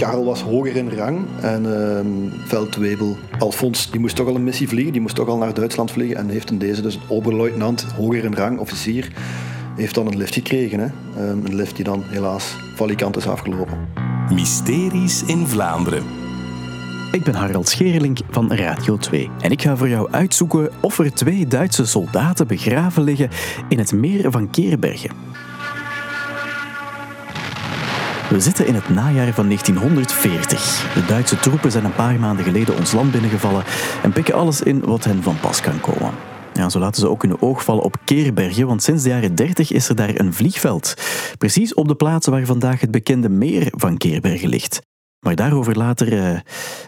Karel was hoger in rang en uh, veldwebel Alfons die moest toch al een missie vliegen, die moest toch al naar Duitsland vliegen en heeft in deze dus oberluitenant, hoger in rang, officier, heeft dan een lift gekregen. Hè? Um, een lift die dan helaas valikant is afgelopen. Mysteries in Vlaanderen. Ik ben Harald Scherelink van Radio 2 en ik ga voor jou uitzoeken of er twee Duitse soldaten begraven liggen in het meer van Keerbergen. We zitten in het najaar van 1940. De Duitse troepen zijn een paar maanden geleden ons land binnengevallen en pikken alles in wat hen van pas kan komen. Ja, zo laten ze ook hun oog vallen op Keerbergen, want sinds de jaren 30 is er daar een vliegveld. Precies op de plaats waar vandaag het bekende meer van Keerbergen ligt. Maar daarover later uh,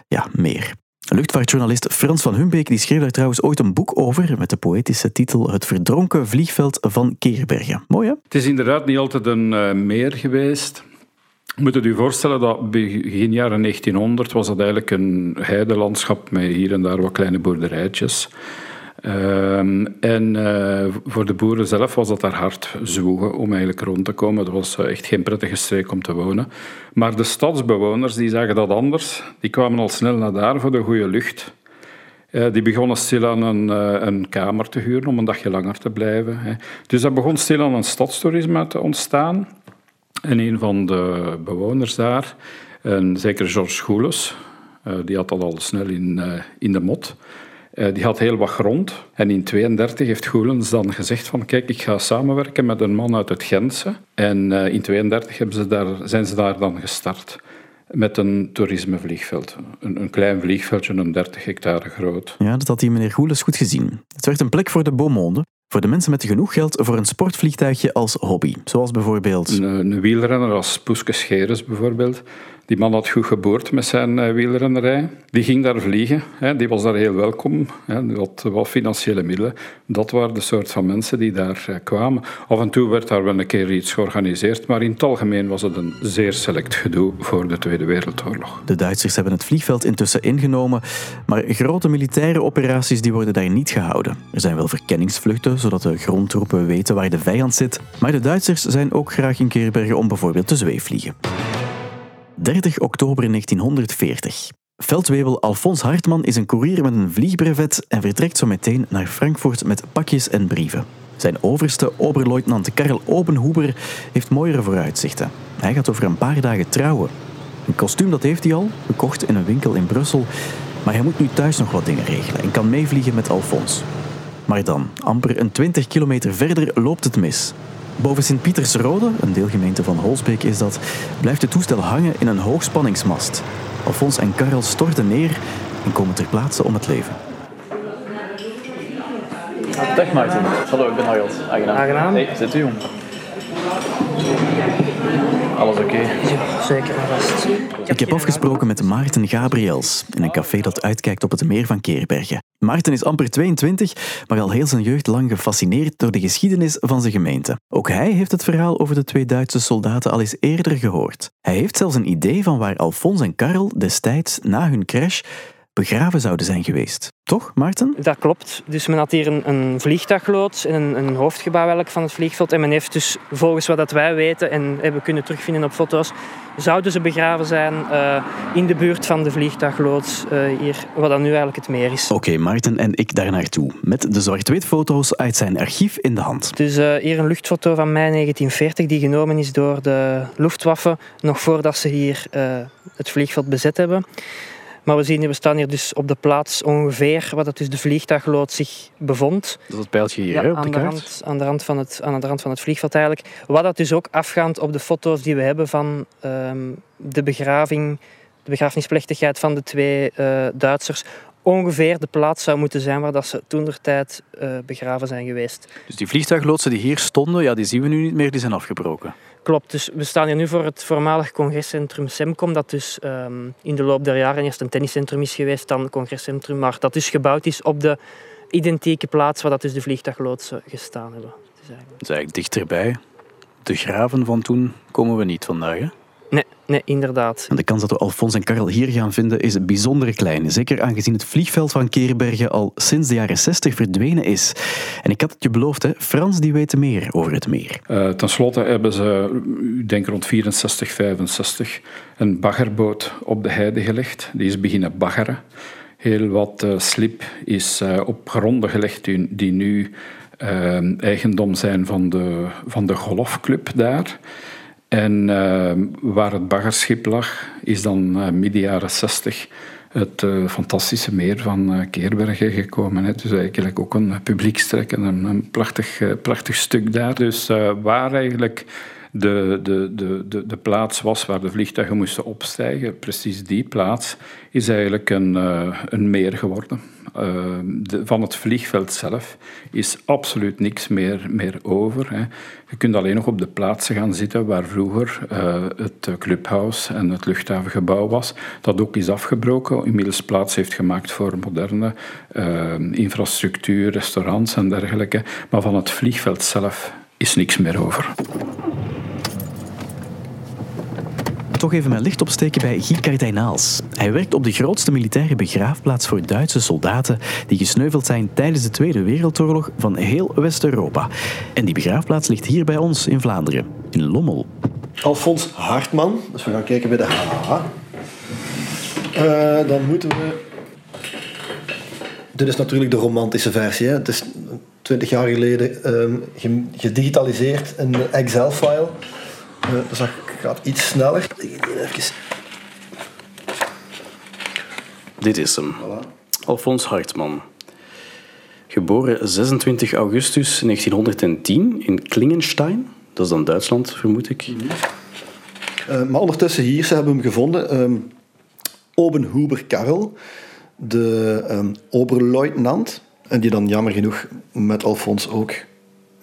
ja, meer. Luchtvaartjournalist Frans van Humbeek die schreef daar trouwens ooit een boek over met de poëtische titel Het verdronken vliegveld van Keerbergen. Mooi hè? Het is inderdaad niet altijd een uh, meer geweest. Je moet het u voorstellen dat begin jaren 1900 was dat eigenlijk een heidelandschap met hier en daar wat kleine boerderijtjes. Uh, en uh, voor de boeren zelf was dat daar hard zwoegen om eigenlijk rond te komen. Het was echt geen prettige streek om te wonen. Maar de stadsbewoners die zagen dat anders. Die kwamen al snel naar daar voor de goede lucht. Uh, die begonnen stilaan een, een kamer te huren om een dagje langer te blijven. Hè. Dus er begon stilaan een stadstoerisme te ontstaan. En een van de bewoners daar, een zeker George Schoules, uh, die had dat al snel in, in de mot. Uh, die had heel wat grond. En in 1932 heeft Goelens dan gezegd van kijk, ik ga samenwerken met een man uit het Gentse. En in 1932 hebben ze daar, zijn ze daar dan gestart met een toerismevliegveld. Een, een klein vliegveldje, een 30 hectare groot. Ja, dat had die meneer Goelens goed gezien. Het werd een plek voor de beaumonde. Voor de mensen met genoeg geld voor een sportvliegtuigje als hobby. Zoals bijvoorbeeld... Een, wielrenner als Poeske bijvoorbeeld. Die man had goed geboord met zijn uh, wielrennerij. Die ging daar vliegen. Hè. Die was daar heel welkom. Hè. Die had wel financiële middelen. Dat waren de soort van mensen die daar uh, kwamen. Af en toe werd daar wel een keer iets georganiseerd. Maar in het algemeen was het een zeer select gedoe voor de Tweede Wereldoorlog. De Duitsers hebben het vliegveld intussen ingenomen. Maar grote militaire operaties die worden daar niet gehouden. Er zijn wel verkenningsvluchten, zodat de grondtroepen weten waar de vijand zit. Maar de Duitsers zijn ook graag in Keerbergen om bijvoorbeeld te zweefvliegen. 30 oktober 1940. Veldwebel Alfons Hartman is een koerier met een vliegbrevet en vertrekt zo meteen naar Frankfurt met pakjes en brieven. Zijn overste, oberluitenant Karel Obenhuber, heeft mooiere vooruitzichten. Hij gaat over een paar dagen trouwen. Een kostuum dat heeft hij al, gekocht in een winkel in Brussel, maar hij moet nu thuis nog wat dingen regelen en kan meevliegen met Alfons. Maar dan, amper een 20 kilometer verder, loopt het mis. Boven Sint-Pietersrode, een deelgemeente van Holsbeek is dat, blijft het toestel hangen in een hoogspanningsmast. Alfons en Karel storten neer en komen ter plaatse om het leven. Dag Maarten. Hallo, ik ben Harold. Aangenaam. Aangenaam. Hey, zit u jong? Alles oké? Okay? Ja, zeker en vast. Ik heb afgesproken met Maarten Gabriels in een café dat uitkijkt op het meer van Keerbergen. Maarten is amper 22, maar al heel zijn jeugd lang gefascineerd door de geschiedenis van zijn gemeente. Ook hij heeft het verhaal over de twee Duitse soldaten al eens eerder gehoord. Hij heeft zelfs een idee van waar Alfons en Karel destijds na hun crash begraven zouden zijn geweest. Toch, Maarten? Dat klopt. Dus men had hier een, een vliegtuigloods en een, een hoofdgebouw eigenlijk van het vliegveld. En men heeft dus, volgens wat dat wij weten en hebben kunnen terugvinden op foto's, zouden ze begraven zijn uh, in de buurt van de vliegtuigloods, uh, hier, wat dan nu eigenlijk het meer is. Oké, okay, Maarten en ik daar naartoe, met de zwart-wit foto's uit zijn archief in de hand. Dus uh, hier een luchtfoto van mei 1940, die genomen is door de Luftwaffe, nog voordat ze hier het vliegveld bezet hebben. Maar we zien hier, we staan hier dus op de plaats ongeveer waar dat dus de vliegtuigloods zich bevond. Dat is het pijltje hier, ja, hè, op aan de de, kaart? rand, aan, de rand van het, aan de rand van het vliegveld eigenlijk. Wat dat dus ook afgaand op de foto's die we hebben van um, de begraving, de begrafenisplechtigheid van de twee uh, Duitsers, ongeveer de plaats zou moeten zijn waar dat ze toen der tijd uh, begraven zijn geweest. Dus die vliegtuigloodsen die hier stonden, ja, die zien we nu niet meer, die zijn afgebroken. Klopt, dus we staan hier nu voor het voormalig congrescentrum Semcom, dat dus um, in de loop der jaren eerst een tenniscentrum is geweest, dan congrescentrum, maar dat dus gebouwd is op de identieke plaats waar dat dus de vliegtuigloodsen gestaan hebben. Eigenlijk, dat is eigenlijk dichterbij. De graven van toen komen we niet vandaag? Nee, nee, inderdaad. En de kans dat we Alfons en Karel hier gaan vinden is bijzonder klein. Zeker aangezien het vliegveld van Keerbergen al sinds de jaren 60 verdwenen is. En ik had het je beloofd, hè, Frans die weet meer over het meer. Uh, ten slotte hebben ze, ik denk rond 64, 65, een baggerboot op de heide gelegd. Die is beginnen baggeren. Heel wat uh, slip is uh, op gronden gelegd die, die nu eigendom zijn van de, van de golfclub daar. En uh, waar het baggerschip lag, is dan uh, midden jaren 60 het uh, fantastische meer van Keerbergen gekomen. Hè. Dus eigenlijk ook een publiekstrek en een, een prachtig, prachtig stuk daar. Dus waar eigenlijk de, de, de, de, de plaats was waar de vliegtuigen moesten opstijgen, precies die plaats, is eigenlijk een, een meer geworden. De, van het vliegveld zelf is absoluut niks meer, meer over. Hè. Je kunt alleen nog op de plaatsen gaan zitten waar vroeger uh, het clubhouse en het luchthavengebouw was. Dat ook is afgebroken, inmiddels plaats heeft gemaakt voor moderne infrastructuur, restaurants en dergelijke. Maar van het vliegveld zelf is niks meer over toch even mijn licht opsteken bij Guy Kardijnaals. Hij werkt op de grootste militaire begraafplaats voor Duitse soldaten die gesneuveld zijn tijdens de Tweede Wereldoorlog van heel West-Europa. En die begraafplaats ligt hier bij ons in Vlaanderen, in Lommel. Alfons Hartman, dus we gaan kijken bij de HH. Uh, dan moeten we... Dit is natuurlijk de romantische versie. Hè. Het is 20 jaar geleden um, gedigitaliseerd de Excel-file. Dat gaat iets sneller. Even. Dit is hem. Voilà. Alfons Hartman. Geboren 26 augustus 1910 in Klingenstein. Dat is dan Duitsland, vermoed ik. Mm -hmm. uh, maar ondertussen hier, ze hebben hem gevonden. Um, Obenhuber Karel, de um, oberluitenant. En die dan jammer genoeg met Alfons ook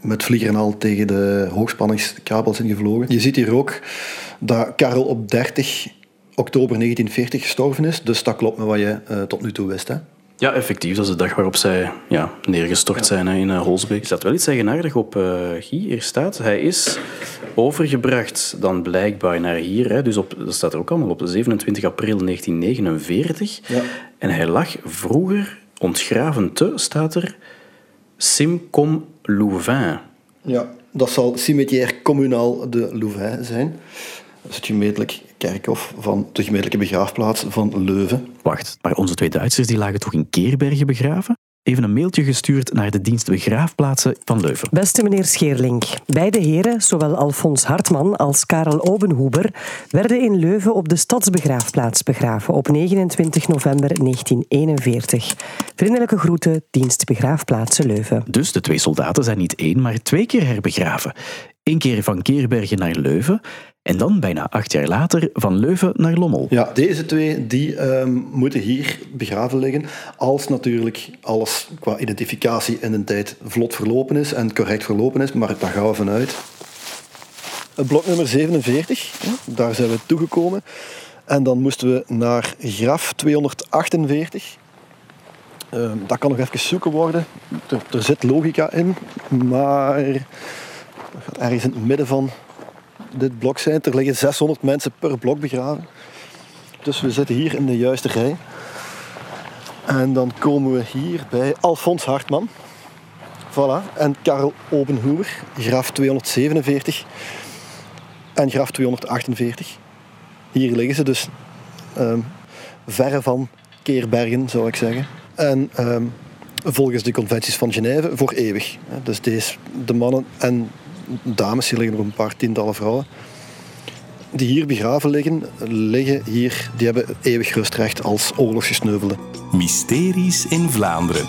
met vlieger en al tegen de hoogspanningskabels ingevlogen. Je ziet hier ook dat Karel op 30 oktober 1940 gestorven is. Dus dat klopt met wat je uh, tot nu toe wist. Hè? Ja, effectief. Dat is de dag waarop zij ja, neergestort ja. zijn hè, in uh, Holsbeek. Er staat wel iets eigenaardig op uh, Guy. Hier staat, hij is overgebracht dan blijkbaar naar hier. Hè. Dus op, dat staat er ook allemaal op 27 april 1949. Ja. En hij lag vroeger ontgraven te, staat er, Simcom Louvain. Ja, dat zal cimetière communal de Louvain zijn. Dat is het gemeentelijk kerkhof van de gemeentelijke begraafplaats van Leuven. Wacht, maar onze twee Duitsers die lagen toch in Keerbergen begraven? Even een mailtje gestuurd naar de dienst begraafplaatsen van Leuven. Beste meneer Scheerlink, beide heren, zowel Alfons Hartman als Karel Obenhuber, werden in Leuven op de stadsbegraafplaats begraven op 29 november 1941. Vriendelijke groeten, dienst begraafplaatsen Leuven. Dus de twee soldaten zijn niet één, maar twee keer herbegraven. Eén keer van Keerbergen naar Leuven en dan, bijna acht jaar later, van Leuven naar Lommel. Ja, deze twee die, um, moeten hier begraven liggen. Als natuurlijk alles qua identificatie in een tijd vlot verlopen is en correct verlopen is. Maar daar gaan we vanuit. Blok nummer 47, daar zijn we toegekomen. En dan moesten we naar graf 248. Uh, dat kan nog even zoeken worden. Er, er zit logica in, maar dat gaat ergens in het midden van dit blok zijn. Er liggen 600 mensen per blok begraven. Dus we zitten hier in de juiste rij. En dan komen we hier bij Alfons Hartman. Voilà. En Karel Obenhoer, graf 247 en graf 248. Hier liggen ze dus um, verre van Keerbergen, zou ik zeggen. En um, volgens de conventies van Genève voor eeuwig. Dus deze, de mannen en dames, hier liggen nog een paar tientallen vrouwen, die hier begraven liggen, liggen hier, die hebben eeuwig rustrecht als oorlogsgesneuvelden. Mysteries in Vlaanderen.